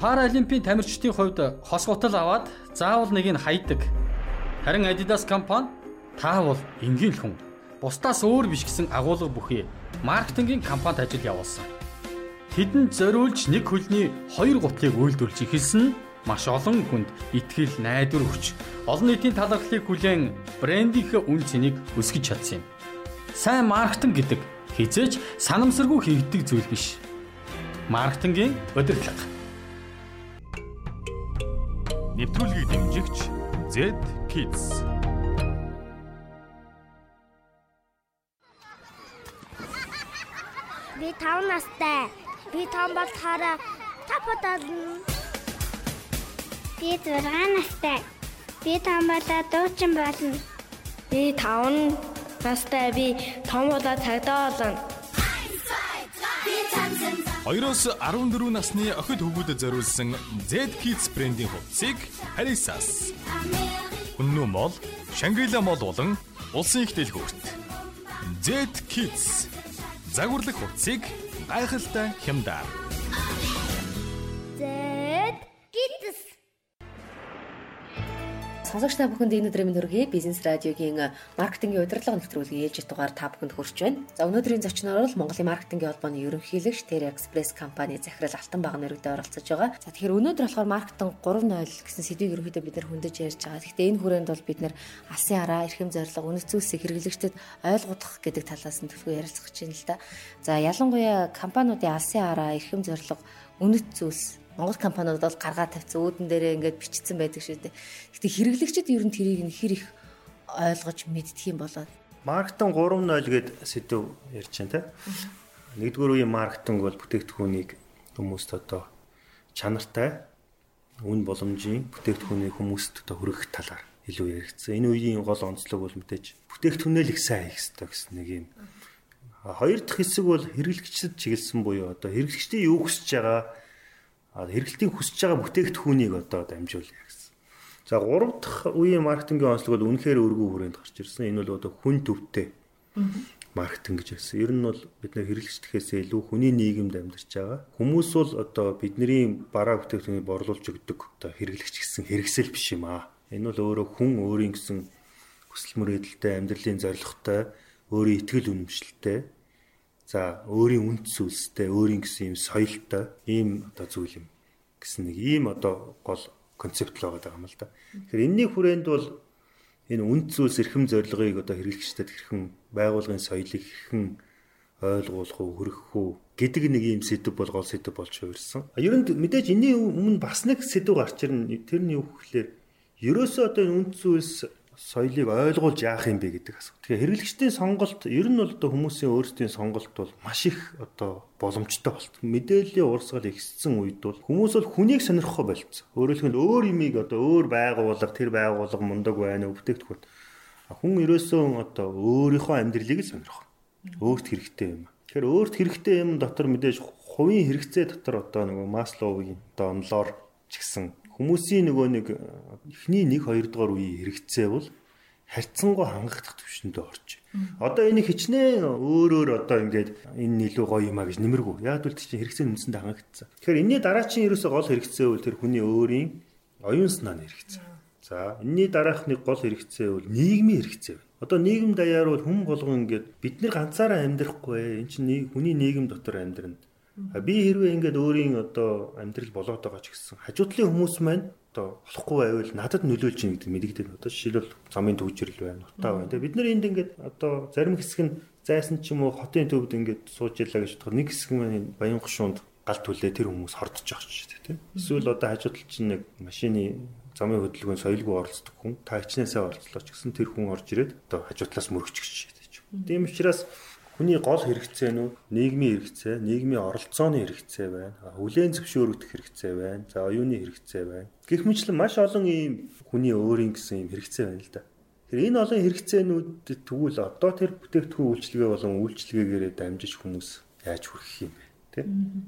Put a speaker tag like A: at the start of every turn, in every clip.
A: Паралимпийн тамирчдын хувьд хос гутал аваад заавал нэг нь хайдаг. Харин Adidas компани та бол энгийн хүн. Бусдаас өөр биш гэсэн агуулга бүхий маркетингийн компанид ажил явуулсан. Тэдэнд зориулж нэг хөлний хоёр гутлыг үйлдвэрлэж эхэлсэн нь маш олон хүнд итгэл найдвар өгч олон нийтийн талархлыг хүлээн брендийнхээ үн цэнийг өсгөж чадсан юм. Сайн маркетинг гэдэг хизээч санамсаргүй хийгдэг зүйл биш. Маркетингийн удирдлага.
B: Нэвтрүүлгийг дэмжигч Z Kids.
C: Би 5 настай. Би том болохоороо тапотал.
D: Би 6 настай. Би том болоод дуучин болно.
E: Би 5 настай. Би том болоод цагдаа болно.
B: 2-оос 14 насны охид хүүгүүдэд зориулсан Z Kids брендийн хувцсыг Harissas. Үнэн мол, Шангрила мол болон улсын их дэлгүүрт. Z Kids загварлаг хувцсыг гайхалтай хямдаар.
F: Сонсогч та бүхэнд энэ өдрийн мөрөгийг бизнес радиогийн маркетингийн удирдлага нэвтрүүлгийн ээлжид дугаар та бүхэнд хүрч байна. За өнөөдрийн зочноор бол Монголын маркетингийн холбооны ерөнхийлөгч Ter Express компани захирал Алтан баг нэрэгдээ оролцож байгаа. За тэгэхээр өнөөдөр болохоор маркетинг 3.0 гэсэн сэдвийг ерөнхийдөө бид нар хөндөж ярьж байгаа. Гэхдээ энэ хүрээнд бол бид нар алсын араа, эрхэм зорилго, үнэт зүйлсийг хэрэглэгчдэд ойлгуулах гэдэг талаас нь төлөвлөгөө ярилцах гэж байна л да. За ялангуяа компаниудын алсын араа, эрхэм зорилго, үнэт зүйлс Монгол компаниуд бол гаргаа тавьсан үүдэн дээрээ ингээд бичсэн байдаг шүү дээ. Гэтэ хэрэглэгчид ер нь тэрийг нь хэр их ойлгож мэддэг юм болоод
G: Маркетинг 3.0 гээд сэдв ярьж байна те. Нэгдүгээр үеийн маркетинг бол бүтээгдэхүүнийг хүмүүст одоо чанартай үн боломжийн бүтээгдэхүүнийг хүмүүст одоо хүргэх талаар илүү яригдсан. Энэ үеийн гол онцлог бол мэдээж бүтээгдэхүүнээ л их сайн хийх хэрэгтэй гэсэн нэг юм. Хоёр дахь хэсэг бол хэрэглэгчдэд чиглэсэн буюу одоо хэрэглэгчдийн юу хүсэж байгаа хэрэглэлтийн хүсэж байгаа бүтээгдэхүүнийг одоо дамжуулъя гэсэн. За гурав дахь үеийн маркетингийн онцлог бол үнэхээр өргөө хүрээнд гарч ирсэн. Энэ бол одоо хүн төвтэй маркетинг гэж хэлсэн. Ер нь бол бид нэр хэрэглэгчдээс илүү хүний нийгэмд амьдарч байгаа. Хүмүүс бол одоо бидний бараа бүтээгдэхүүнийг борлуулж өгдөг одоо хэрэглэгч гэсэн хэрэгсэл биш юм аа. Энэ бол өөрөө хүн өөрийн гэсэн хүсэл мөрөөдөлтэй, амьдралын зорилготой, өөрийн итгэл үнэмшилтэй За өөрийн үнд зүйлстэй, өөрийн гэсэн юм соёлтой ийм одоо зүйл юм гэсэн нэг ийм одоо гол концепт л байгаа юм л да. Тэгэхээр энэний хүрээнд бол энэ үнд зүйлс эрхэм зорилгыг одоо хэрэглэгчдэд хэрхэн байгуулгын соёлыг хэрхэн ойлгуулах уу, хүргэх үү гэдэг нэг ийм сэдв бол гол сэдв болж хувирсан. Ер нь мэдээж энэний өмнө бас нэг сэдв гарч ирнэ. Тэр нь юу гэхээр ерөөсөө одоо энэ үнд зүйлс соёлыг ойлгуулж яах юм бэ гэдэг асуулт. Тэгэхээр хэрэглэгчдийн сонголт ер нь бол одоо хүмүүсийн өөрсдийн сонголт бол маш их одоо боломжтой болт. Мэдээллийн урсгал ихссэн үед бол хүмүүс бол хүнийг сонирхох болцсон. Өөрөөр хэлбэл өөр имийг одоо өөр байгууллага тэр байгууллага мундаг байна уу бүтээгдэхүүн. Хүн ерөөсөө одоо өөрийнхөө амьдралыг л сонирхох. Өөрт хэрэгтэй юм. Тэгэхээр өөрт хэрэгтэй юм дотор мэдээж хувийн хэрэгцээ дотор одоо нөгөө Масловын одоо онлоор ч гэсэн Хүмүүсийн нөгөө нэг эхний 1 2 дугаар үеийн хэрэгцээ бол харьцангуй хангагдах төвшөндөө орж. Одоо энийг хичнээн өөрөөр одоо ингээд энэ илүү гоё юм а гэж нэмэргүй. Яг л чинь хэрэгцээ нүнсэндээ хангагдсан. Тэгэхээр энэний дараачийн ерөөсөө гол хэрэгцээ бол тэр хүний өөрийн оюун санааны хэрэгцээ. За энэний дараах нэг гол хэрэгцээ бол нийгмийн хэрэгцээ байна. Одоо нийгэм даяар бол хүн болгон ингээд бид нар ганцаараа амьдрахгүй. Энд чинь хүний нийгэм дотор амьдрна. Би хэрвээ ингээд өөрийн одоо амьдрал болоод байгаа ч гэсэн хажуудлын хүмүүс маань одоо болохгүй байвал надад нөлөөлж ийн гэдэг мэдэгдэн. Одоо жишээлбэл замын төвчрэл байна, утаа байна. Тэгээ бид нар энд ингээд одоо зарим хэсэг нь зайсан ч юм уу хотын төвд ингээд сууж ялаа гэж бодоход нэг хэсэг маань баян гушуунд гал түлээ тэр хүмүүс хордож байгаа ч тийм. Эсвэл одоо хажуудал чинь нэг машины замын хөдөлгөөнд соёлгүй оролцдог хүн та хичнээнсээ оролцлоо ч гэсэн тэр хүн орж ирээд одоо хажуудлаас мөрөгч гэж. Тийм учраас Хүний гол хэрэгцээ нь нийгмийн хэрэгцээ, нийгмийн оролцооны хэрэгцээ байна. Хүлээн зөвшөөрөгдөх хэрэгцээ байна. За оюуны хэрэгцээ байна. Гэх мэтлэн маш олон ийм хүний өөрийн гэсэн ийм хэрэгцээ байна л да. Тэгэхээр энэ олон хэрэгцээнүүдэд тэгвэл одоо тэр бүтээгдэхүүн үйлчлэгээ болон үйлчлэгээгээрээ дамжиж хүмүүс яаж хүрэх юм бэ? Тэ?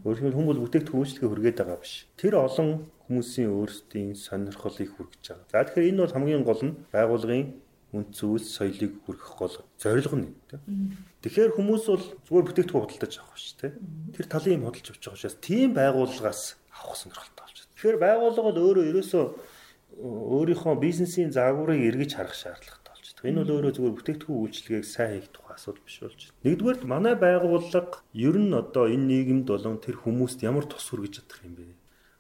G: Өөрөөр хэлбэл хүмүүс бүтээгдэхүүн үйлчлэгээ хүргээд байгаа биш. Тэр олон хүмүүсийн өөрсдийн сонирхлыг хүргэж байгаа. За тэгэхээр энэ бол хамгийн гол нь байгуулгын үнд зүйлс соёлыг хүргэх гол зорилго нь тийм. Тэгэхээр хүмүүс бол зүгээр бүтээгдэхүүн худалдаж авах шүү дээ. Тэр талын юм худалдаж авч байгаа учраас тийм байгууллагаас авах сонирхолтой болж байна. Тэгэхээр байгууллага бол өөрөө ерөөсөө өөрийнхөө бизнесийн заагуурыг эргэж харах шаардлагатай болж байна. Энэ бол өөрөө зүгээр бүтээгдэхүүн үйлчилгээг сайн хийх тухай асуудал биш болж байна. Нэгдүгээр манай байгууллага ер нь одоо энэ нийгэмд болон тэр хүмүүст ямар тус хүргэж чадах юм бэ?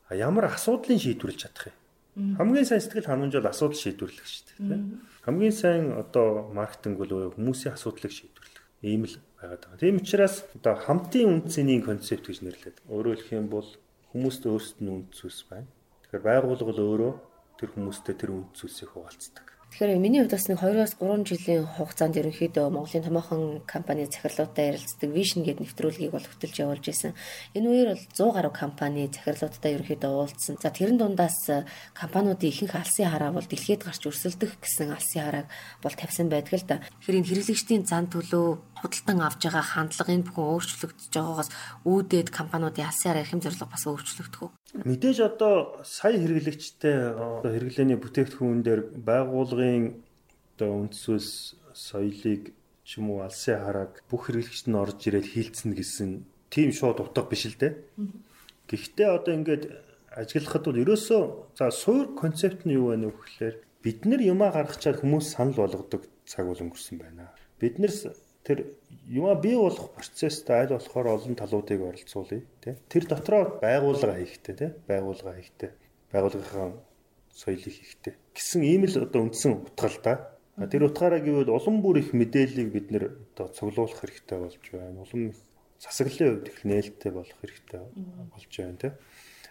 G: А ямар асуудлыг шийдвэрлэж чадах юм? Хамгийн сайн сэтгэл ханамж бол асуудал шийдвэрлэх шүү дээ. Хамгийн сайн одоо маркетинг бол хүмүүсийн асуудлыг шийдвэрлэх. Ийм л байгаад байгаа. Тийм учраас одоо хамтын үндсэний концепт гэж нэрлэдэг. Өөрөөр хэлэх юм бол хүмүүст өөрсдөд нь үнд зүйлс байна. Тэгэхээр байгууллага өөрөө тэр хүмүүстэй тэр үнд зүйлсийг хуваалцдаг.
F: Тэгэхээр миний хувьд бас нэг 2-оос 3 жилийн хугацаанд ерөнхийдөө Монголын томоохон компани захирлуудтай ярилцдаг Vision гэдэг нэвтрүүлгийг бол хөтөлж явуулж исэн. Энэ үеэр бол 100 гаруй компани захирлуудтай ерөнхийдөө уулзсан. За тэрэн дундаас э, компаниудын ихэнх алсын хараа бол дэлхийд гарч өрсөлдөх гэсэн алсын харааг бол тавьсан байдаг л да. Тэгэхээр энэ хэрэглэгчдийн зан төлөө худалдан авж байгаа хандлагын бүхэн өөрчлөгдөж байгаагаас үүдээд компаниудын алсын хараа эрхэм зорилго бас өөрчлөгдөх үү?
G: Мэдээж одоо сая хэрэглэгчтэй хэрэглээний бүтээгдэхүүн дээр байгууллагын одоо үндсүүс соёлыг ч юм уу алсын харааг бүх хэрэглэгчд нь орж ирээд хилцэн гэсэн тийм шууд утга биш л дээ. Гэхдээ одоо ингээд ажиглахад бол ерөөсөө за суур концепт нь юу вэ вэ гэхээр бид нар юмаа гаргачаад хүмүүс санал болгодог цаг бол өнгөрсөн байна. Бид нар тэр юма бий болох процессд аль болохоор олон талуудыг оролцуулъя тий. Тэр дотроо байгууллага хийхтэй тий. Байгууллага хийхтэй. Байгууллагынхаа соёлыг хийхтэй. Гэсэн ийм л одоо үндсэн утгал да. Тэр утгаараа гэвэл улам бүр их мэдээллийг бид нэр одоо цуглуулах хэрэгтэй болж байна. Улам засаглалын хувьд их нээлттэй болох хэрэгтэй болж байна тий.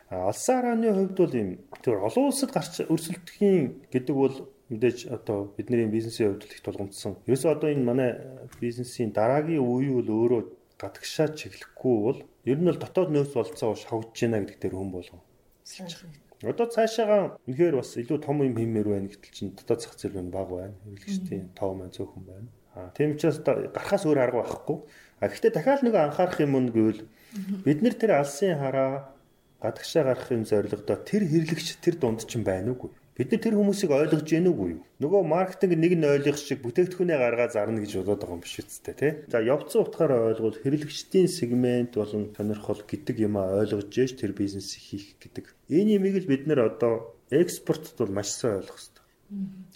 G: Алсан харааны хувьд бол ийм тэр олон улсад гарч өрсөлдөхийн гэдэг бол мэдээж одоо бидний бизнесийн хувьд их тулгамдсан. Ерөөсөө одоо энэ манай бизнесийн дараагийн үе бол өөрөө гадагшаа чиглэхгүй бол ер нь бол дотоод нөөц болцоо шавж гинэ гэдэг дээр хүн болгон. Одоо цаашаага үнэхээр бас илүү том юм хиймээр байна гэтэл чинь дотоод зах зээл нь бага байна. Хэрэглэгчдийн тоо маань цөөхөн байна. Аа тийм учраас гарахаас өөр арга байхгүй. А гэхдээ дахиад нэг анхаарах юм нь гэвэл бид нэр тэр алсын хараа гадагшаа гарахын зорилгодоо тэр хэрэглэгч тэр дунд чинь байна уугүй. Бид нар тэр хүмүүсийг ойлгож гэнэ үгүй юу? Нөгөө маркетинг нэг нь ойлгох шиг бүтээгдэхүүнээ гаргаа зарна гэж бодоод байгаа юм биш үсттэй тий. За явцсан утгаараа ойлгвол хэрэглэгчдийн сегмент болон сонирхол гэдэг юм а ойлгож яж тэр бизнесийг хийх гэдэг. Энэ юмыг л бид нэр одоо экспортод бол маш сайн ойлгох хэрэгтэй.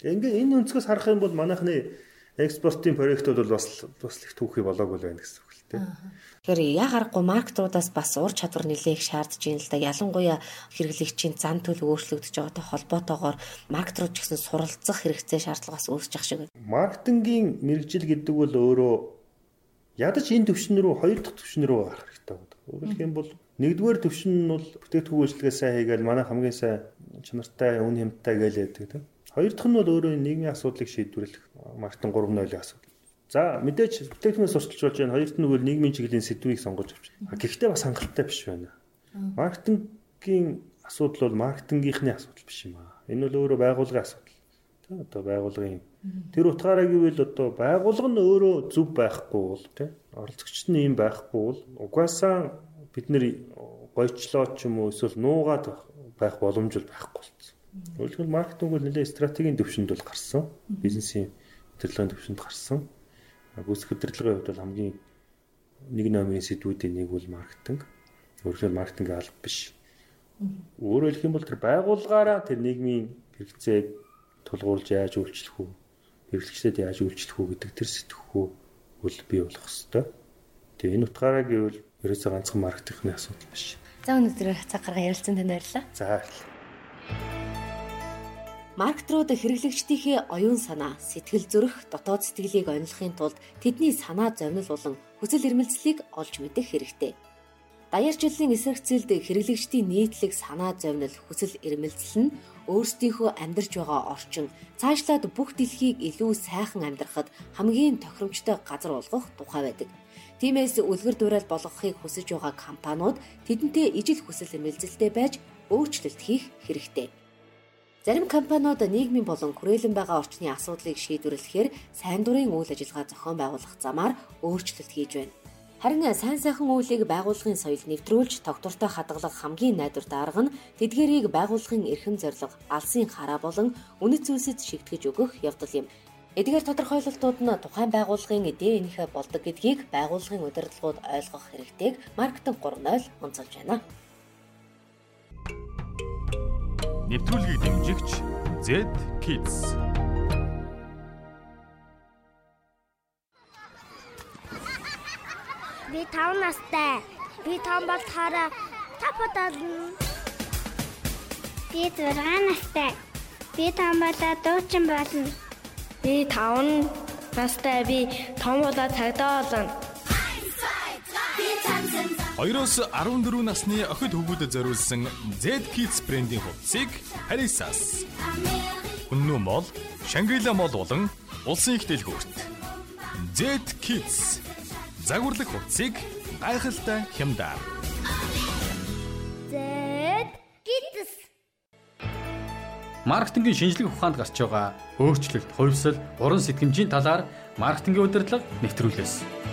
G: Ингээ энэ өнцгөөс харах юм бол манайхны экспортын проектууд бол бас бас их түүхий болоогүй байна гэсэн үг л тий.
F: Тэгэхээр яа гарахгүй маркетруудаас бас ур чадвар нэлээх шаардж байна л да. Ялангуяа хэрэглэгчийн зан төлөв өөрчлөгдөж байгаатай холбоотойгоор маркетрууд ч гэсэн суралцах хэрэгцээ шаардлага бас үүсэж ах шиг байна.
G: Маркетингийн мэрэгжил гэдэг бол өөрөө ядаж энэ төвшин рүү хоёр дахь төвшин рүү гарах хэрэгтэй байдаг. Өөрөлдөх юм бол нэгдүгээр төвшин нь бол бүтээгдэхүүн үйлчлэгээ сайн хийгээл манай хамгийн сайн чанартай үн хямдтай гээл яддаг тийм. Хоёр дахь нь бол өөрөө нийгмийн асуудлыг шийдвэрлэх маркетинг 3.0-ийн асуудал. За мэдээж бүтээгдэхүүнээс сурчилж болж байна. Хоёрт нь үгүй нийгмийн чиглэлийн сэдвийг сонгож авч байна. Гэхдээ бас хангалттай биш байна. Маркетингийн асуудал бол маркетингийнхны асуудал биш юм аа. Энэ бол өөрөө байгууллагын асуудал. Тэ одоо байгууллагын тэр утгаараа гэвэл одоо байгууллага нь өөрөө зөв байхгүй бол тэ оролцогчд нь ийм байхгүй бол угаасаа бид нэр гойчлоо ч юм уу эсвэл нуугаад байх боломж бол байхгүй болсон. Өөрөлдөл маркетинг бол нэлээд стратегийн төвшөнд бол гарсан. Бизнесийн төлөвлөгөөний төвшөнд гарсан гүйцэтгэх удирдлагын хувьд бол хамгийн нэг номерын сэдвүүдийн нэг бол маркетинг. Өөрөөр маркетинг алба биш. Өөрөөр хэлэх юм бол тэр байгууллагаараа тэр нийгмийн хэрэгцээг тулгуурлаж яаж үйлчлэх үү? Хэрэглэгчдэд яаж үйлчлэх үү гэдэг тэр сэтгхүү бол бий болох хэвээр. Тэгээ энэ утгаараа гэвэл ерөөсөө ганцхан маркетинхны асуудал биш.
F: За өнөөдөр цаг гаргаа ярилцсан танд баярлалаа.
G: За баярлалаа.
F: Маркетрууд хэрэглэгчдийнхээ оюун санаа, сэтгэл зүрх, дотоод сэтгэлийг онилохын тулд тэдний санаа зовнил болон хүсэл эрмэлзлийг олж мэдэх хэрэгтэй. Даяарчлалын эсрэгцэлд хэрэглэгчдийн нийтлэг санаа зовнил, хүсэл эрмэлзэл нь өөрсдийнхөө амьдарч байгаа орчин, цаашлаад бүх дэлхийг илүү сайхан амьдрахад хамгийн тохиромжтой газар болгох тухай байдаг. Тиймээс үлгэр дуурайл болгохыг хүсэж байгаа компаниуд тэдэнтэй ижил хүсэл эрмэлзэлтэй байж өөрчлөлт хийх хэрэгтэй. Зарим компаниуд нийгмийн болон хүрээлэн байгаа орчны асуудлыг шийдвэрлэхээр сайн дурын үйл ажиллагаа зохион байгуулах замаар өөрчлөлт хийж байна. Харин сайн сайхан үйлийг байгууллагын соёл нэвтрүүлж тогтвортой хадгалах хамгийн найдвартай арга нь тэдгэрийг байгууллагын эрхэм зорилго, алсын хараа болон үнэт зүйлсэд шигтгэж өгөх явдал юм. Эдгээр тодорхойлолтууд нь тухайн байгууллагын ДНХ болдог гэдгийг байгууллагын удирдлагууд ойлгох хэрэгтэйг маркетинг 3.0 онцолж байна.
B: Нэвтрүүлгийг дэмжигч Z Kids
C: Би 5 настай. Би том болхоор тапотод
D: Би 6 настай. Би том болоод дуучин болно.
E: Би 5 настай. Би том болоод цагдаа болно.
B: 2-оос 14 насны охид хүүгүүдэд зориулсан Z Kids брендийн хувцсыг Harissas. Үнэн мол, Шангрила мол болон улсын их дэлгүүрт. Z Kids загварлаг хувцсыг гайхалтай хямдаар.
C: зэт гитс.
A: Маркетингийн шинжлэх ухаанд гарч байгаа өөрчлөлт, хувьсэл, уран сэтгэмжийн талаар маркетингийн удирдлага нэвтрүүлээс.